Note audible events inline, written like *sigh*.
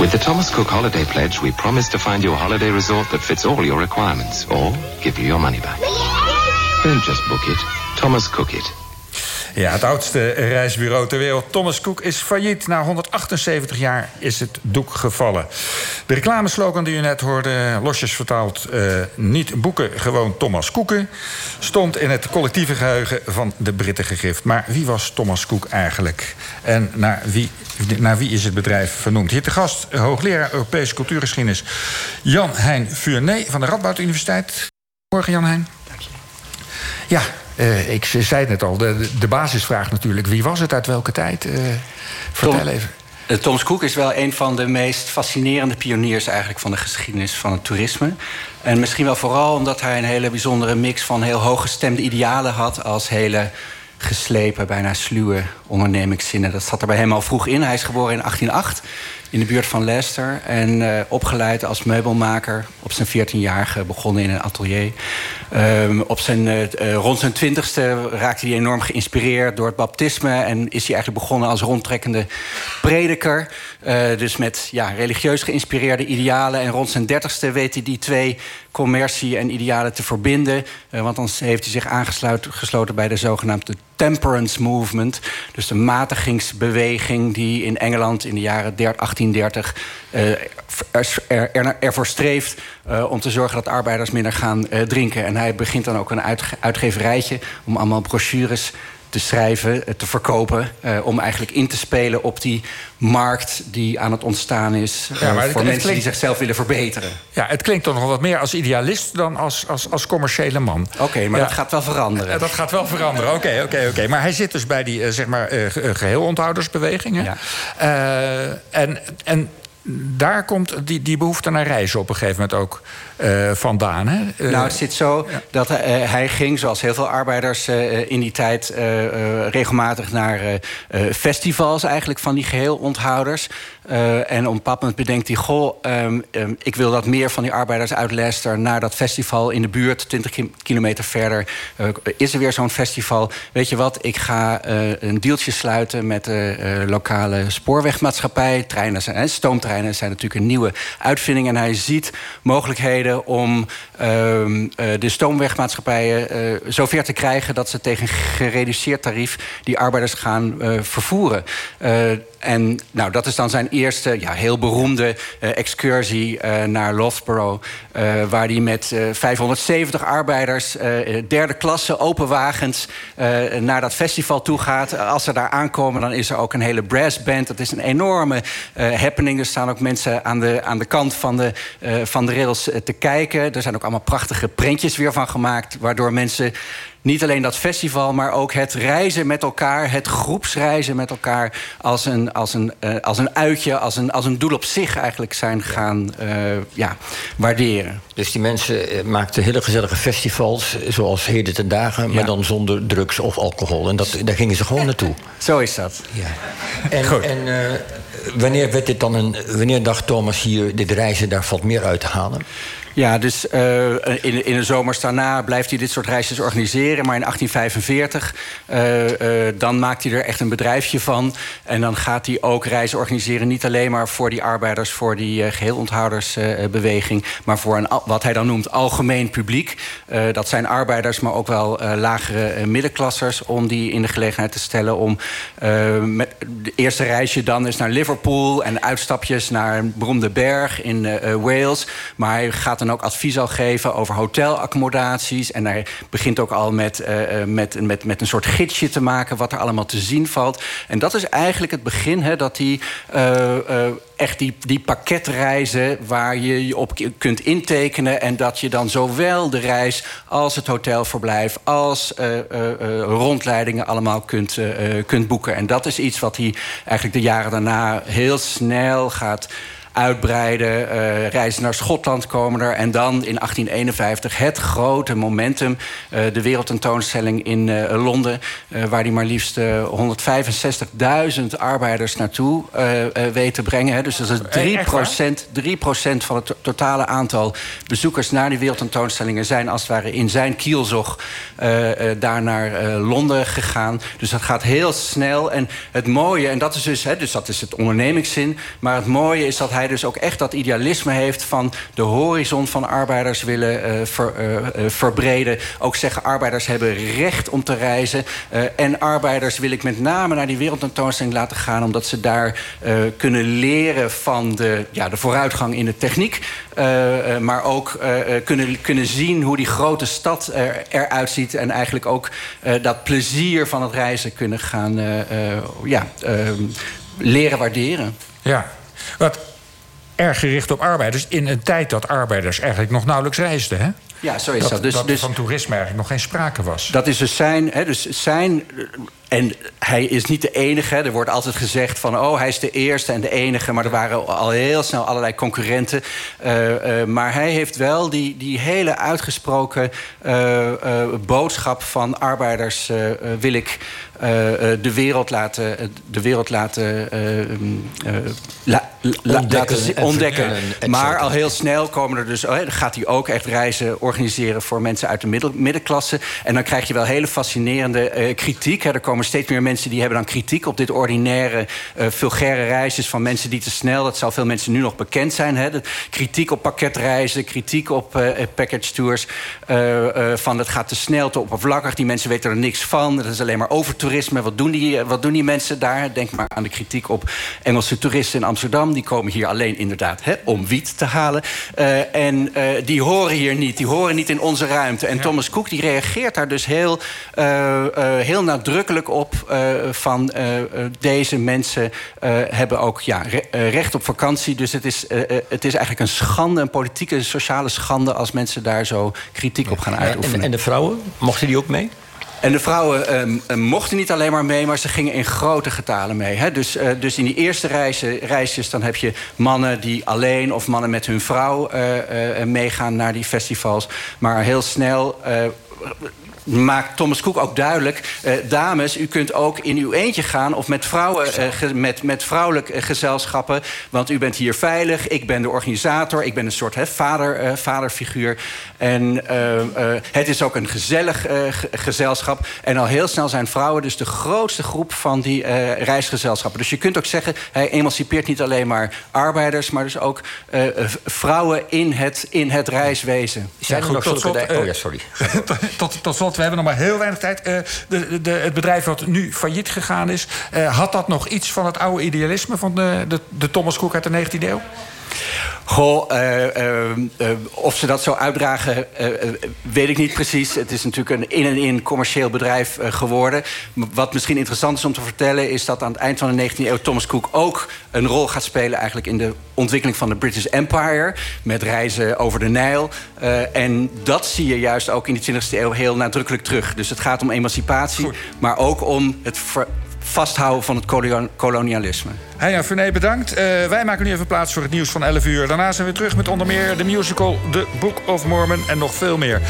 With the Thomas Cook Holiday Pledge, we promise to find you a holiday resort that fits all your requirements, or give you your money back. Don't just book it, Thomas Cook it. Ja, het oudste reisbureau ter wereld, Thomas Cook, is failliet. Na 178 jaar is het doek gevallen. De reclameslogan die u net hoorde, losjes vertaald... Uh, niet boeken, gewoon Thomas Coeken... stond in het collectieve geheugen van de Britten gegrift. Maar wie was Thomas Cook eigenlijk? En naar wie, naar wie is het bedrijf vernoemd? Hier te gast, hoogleraar Europese cultuurgeschiedenis... Jan Hein Vuurné van de Radboud Universiteit. Morgen, Jan Hein. Dank je. Ja, uh, ik zei het net al, de, de basisvraag natuurlijk. Wie was het uit welke tijd? Uh, vertel Tom, even. Uh, Thomas Cook is wel een van de meest fascinerende pioniers eigenlijk van de geschiedenis van het toerisme. En misschien wel vooral omdat hij een hele bijzondere mix van heel hooggestemde idealen had als hele geslepen, bijna sluwe ondernemingszinnen. Dat zat er bij hem al vroeg in. Hij is geboren in 1808 in de buurt van Leicester. En uh, opgeleid als meubelmaker. Op zijn 14-jarige begonnen in een atelier. Um, op zijn, uh, rond zijn twintigste raakte hij enorm geïnspireerd door het baptisme. En is hij eigenlijk begonnen als rondtrekkende prediker. Dus met ja, religieus geïnspireerde idealen. En rond zijn dertigste weet hij die twee commercie en idealen te verbinden. Want dan heeft hij zich aangesloten bij de zogenaamde temperance movement. Dus de matigingsbeweging die in Engeland in de jaren 1830 uh, er, er, ervoor streeft uh, om te zorgen dat arbeiders minder gaan uh, drinken. En hij begint dan ook een uitge uitgeverijtje om allemaal brochures te schrijven, te verkopen... Uh, om eigenlijk in te spelen op die markt die aan het ontstaan is... Ja, uh, voor het, mensen het klinkt, die zichzelf willen verbeteren. Ja, het klinkt toch nog wat meer als idealist dan als, als, als commerciële man. Oké, okay, maar ja. dat gaat wel veranderen. Dat gaat wel veranderen, oké, okay, oké, okay, oké. *laughs* Maar hij zit dus bij die, zeg maar, geheelonthoudersbeweging. Ja. en... en daar komt die, die behoefte naar reizen op een gegeven moment ook uh, vandaan. Hè? Uh, nou, het zit zo ja. dat uh, hij ging, zoals heel veel arbeiders in die tijd... regelmatig naar festivals eigenlijk van die geheelonthouders. en op een bepaald bedenkt hij... goh, um, um, ik wil dat meer van die arbeiders uit Leicester... naar dat festival in de buurt, 20 kilometer verder... is er weer zo'n festival. Weet je wat, ik ga een deeltje sluiten... met de lokale spoorwegmaatschappij. Treinen zijn, stoomtreinen zijn natuurlijk een nieuwe uitvinding. En hij ziet mogelijkheden om uh, de stoomwegmaatschappijen uh, zover te krijgen dat ze tegen gereduceerd tarief die arbeiders gaan uh, vervoeren. En nou, dat is dan zijn eerste ja, heel beroemde excursie naar Loughborough, waar hij met 570 arbeiders, derde klasse, open wagens, naar dat festival toe gaat. Als ze daar aankomen, dan is er ook een hele brassband. Dat is een enorme happening. Er staan ook mensen aan de, aan de kant van de, van de rails te kijken. Er zijn ook allemaal prachtige printjes weer van gemaakt... waardoor mensen niet alleen dat festival, maar ook het reizen met elkaar... het groepsreizen met elkaar als een, als een, uh, als een uitje... Als een, als een doel op zich eigenlijk zijn gaan uh, ja, waarderen. Dus die mensen uh, maakten hele gezellige festivals... zoals heden ten dagen, ja. maar dan zonder drugs of alcohol. En dat, daar gingen ze gewoon *laughs* naartoe. Zo is dat. Ja. *laughs* En, Goed. en wanneer werd dit dan een... wanneer dacht Thomas hier, dit reizen, daar valt meer uit te halen? Ja, dus uh, in, in de zomers daarna blijft hij dit soort reisjes organiseren. Maar in 1845, uh, uh, dan maakt hij er echt een bedrijfje van. En dan gaat hij ook reizen organiseren. Niet alleen maar voor die arbeiders, voor die geheelonthoudersbeweging. maar voor een, wat hij dan noemt algemeen publiek. dat zijn arbeiders, maar ook wel lagere middenklassers. Om die in de gelegenheid te stellen om... de eerste reisje dan is naar Liverpool. En uitstapjes naar een berg in Wales. Maar hij gaat ook advies al geven over hotelaccommodaties. En hij begint ook al met, uh, met, met, met een soort gidsje te maken... wat er allemaal te zien valt. En dat is eigenlijk het begin, hè, dat. Uh, uh, echt die, die pakketreizen waar je je op kunt intekenen... en dat je dan zowel de reis als het hotelverblijf... als rondleidingen allemaal kunt, kunt boeken. En dat is iets wat hij eigenlijk de jaren daarna heel snel gaat uitbreiden. Uh, reizen naar Schotland komen er. En dan in 1851 het grote momentum. Uh, de wereldtentoonstelling in uh, Londen. waar die maar liefst 165.000 arbeiders naartoe weet te brengen. Hè. Dus dat is 3 procent, 3 procent van het totale aantal bezoekers naar die wereldtentoonstellingen... zijn als het ware in zijn kielzog daar naar Londen gegaan. Dus dat gaat heel snel. En het mooie, en dat is dus, hè, dus dat is het ondernemingszin... maar het mooie is dat hij hij dus ook echt dat idealisme heeft van de horizon van arbeiders willen verbreden. Ook zeggen arbeiders hebben recht om te reizen. en arbeiders wil ik met name naar die wereldtentoonstelling laten gaan, omdat ze daar kunnen leren van de, ja, de vooruitgang in de techniek. maar ook kunnen, kunnen zien hoe die grote stad er, eruit ziet. En eigenlijk ook dat plezier van het reizen kunnen gaan ja, ehm, leren waarderen. Ja, wat erg gericht op arbeiders in een tijd dat arbeiders eigenlijk nog nauwelijks reisden, hè? Ja, zo is dat. Dus, dat dus, van toerisme eigenlijk nog geen sprake was. Dat is dus zijn, hè, dus zijn en hij is niet de enige. Er wordt altijd gezegd van, oh, hij is de eerste en de enige. Maar er waren al heel snel allerlei concurrenten. Uh, uh, maar hij heeft wel die, die hele uitgesproken uh, boodschap van arbeiders... wil ik de wereld laten, de wereld laten, la, la, ontdekken. ontdekken. Maar al heel snel komen er dus, oh, dan gaat hij ook echt reizen organiseren... voor mensen uit de middel, middenklasse. En dan krijg je wel hele fascinerende kritiek. Hè. Er komen steeds meer mensen die hebben dan kritiek op dit ordinaire, vulgaire reisjes van mensen die te snel. Dat zal veel mensen nu nog bekend zijn. Hè? De kritiek op pakketreizen, kritiek op package tours. Van het gaat te snel, te oppervlakkig. Die mensen weten er niks van. Dat is alleen maar overtoerisme. Wat doen die, wat doen die mensen daar? Denk maar aan de kritiek op Engelse toeristen in Amsterdam. Die komen hier alleen inderdaad hè, om wiet te halen. en die horen hier niet. Die horen niet in onze ruimte. En Thomas Cook die reageert daar dus heel, heel nadrukkelijk op uh, van uh, deze mensen hebben ook ja, recht op vakantie. Dus het is, het is eigenlijk een schande, een politieke, sociale schande... als mensen daar zo kritiek op gaan uitoefenen. En, en de vrouwen, mochten die ook mee? En de vrouwen um, mochten niet alleen maar mee, maar ze gingen in grote getalen mee. Hè? Dus, uh, dus in die eerste reisjes dan heb je mannen die alleen of mannen met hun vrouw uh, uh, meegaan naar die festivals. Maar heel snel maakt Thomas Cook ook duidelijk... Uh, dames, u kunt ook in uw eentje gaan... of met, vrouwen, ge, met, met vrouwelijke uh, gezelschappen. Want u bent hier veilig, ik ben de organisator... ik ben een soort he, vader, vaderfiguur. En het is ook een gezellig gezelschap. En al heel snel zijn vrouwen dus de grootste groep... van die reisgezelschappen. Dus je kunt ook zeggen... hij emancipeert niet alleen maar arbeiders... maar dus ook vrouwen in het, in het reiswezen. Zijn er nog tot slot, Oh ja, sorry. *laughs* tot, tot slot we hebben nog maar heel weinig tijd. Uh, de, de, het bedrijf wat nu failliet gegaan is... Uh, had dat nog iets van het oude idealisme... van de, de, de Thomas Cook uit de 19e eeuw? Goh, uh, uh, of ze dat zo uitdragen, weet ik niet precies. Het is natuurlijk een in- en in commercieel bedrijf geworden. Wat misschien interessant is om te vertellen... is dat aan het eind van de 19e eeuw Thomas Cook ook een rol gaat spelen... eigenlijk in de ontwikkeling van de British Empire... met reizen over de Nijl. en dat zie je juist ook in de 20e eeuw heel nadrukkelijk terug. Dus het gaat om emancipatie, maar ook om het vasthouden van het kolonialisme. Heija Vernet, bedankt. Uh, wij maken nu even plaats voor het nieuws van 11 uur. Daarna zijn we terug met onder meer de musical The Book of Mormon en nog veel meer.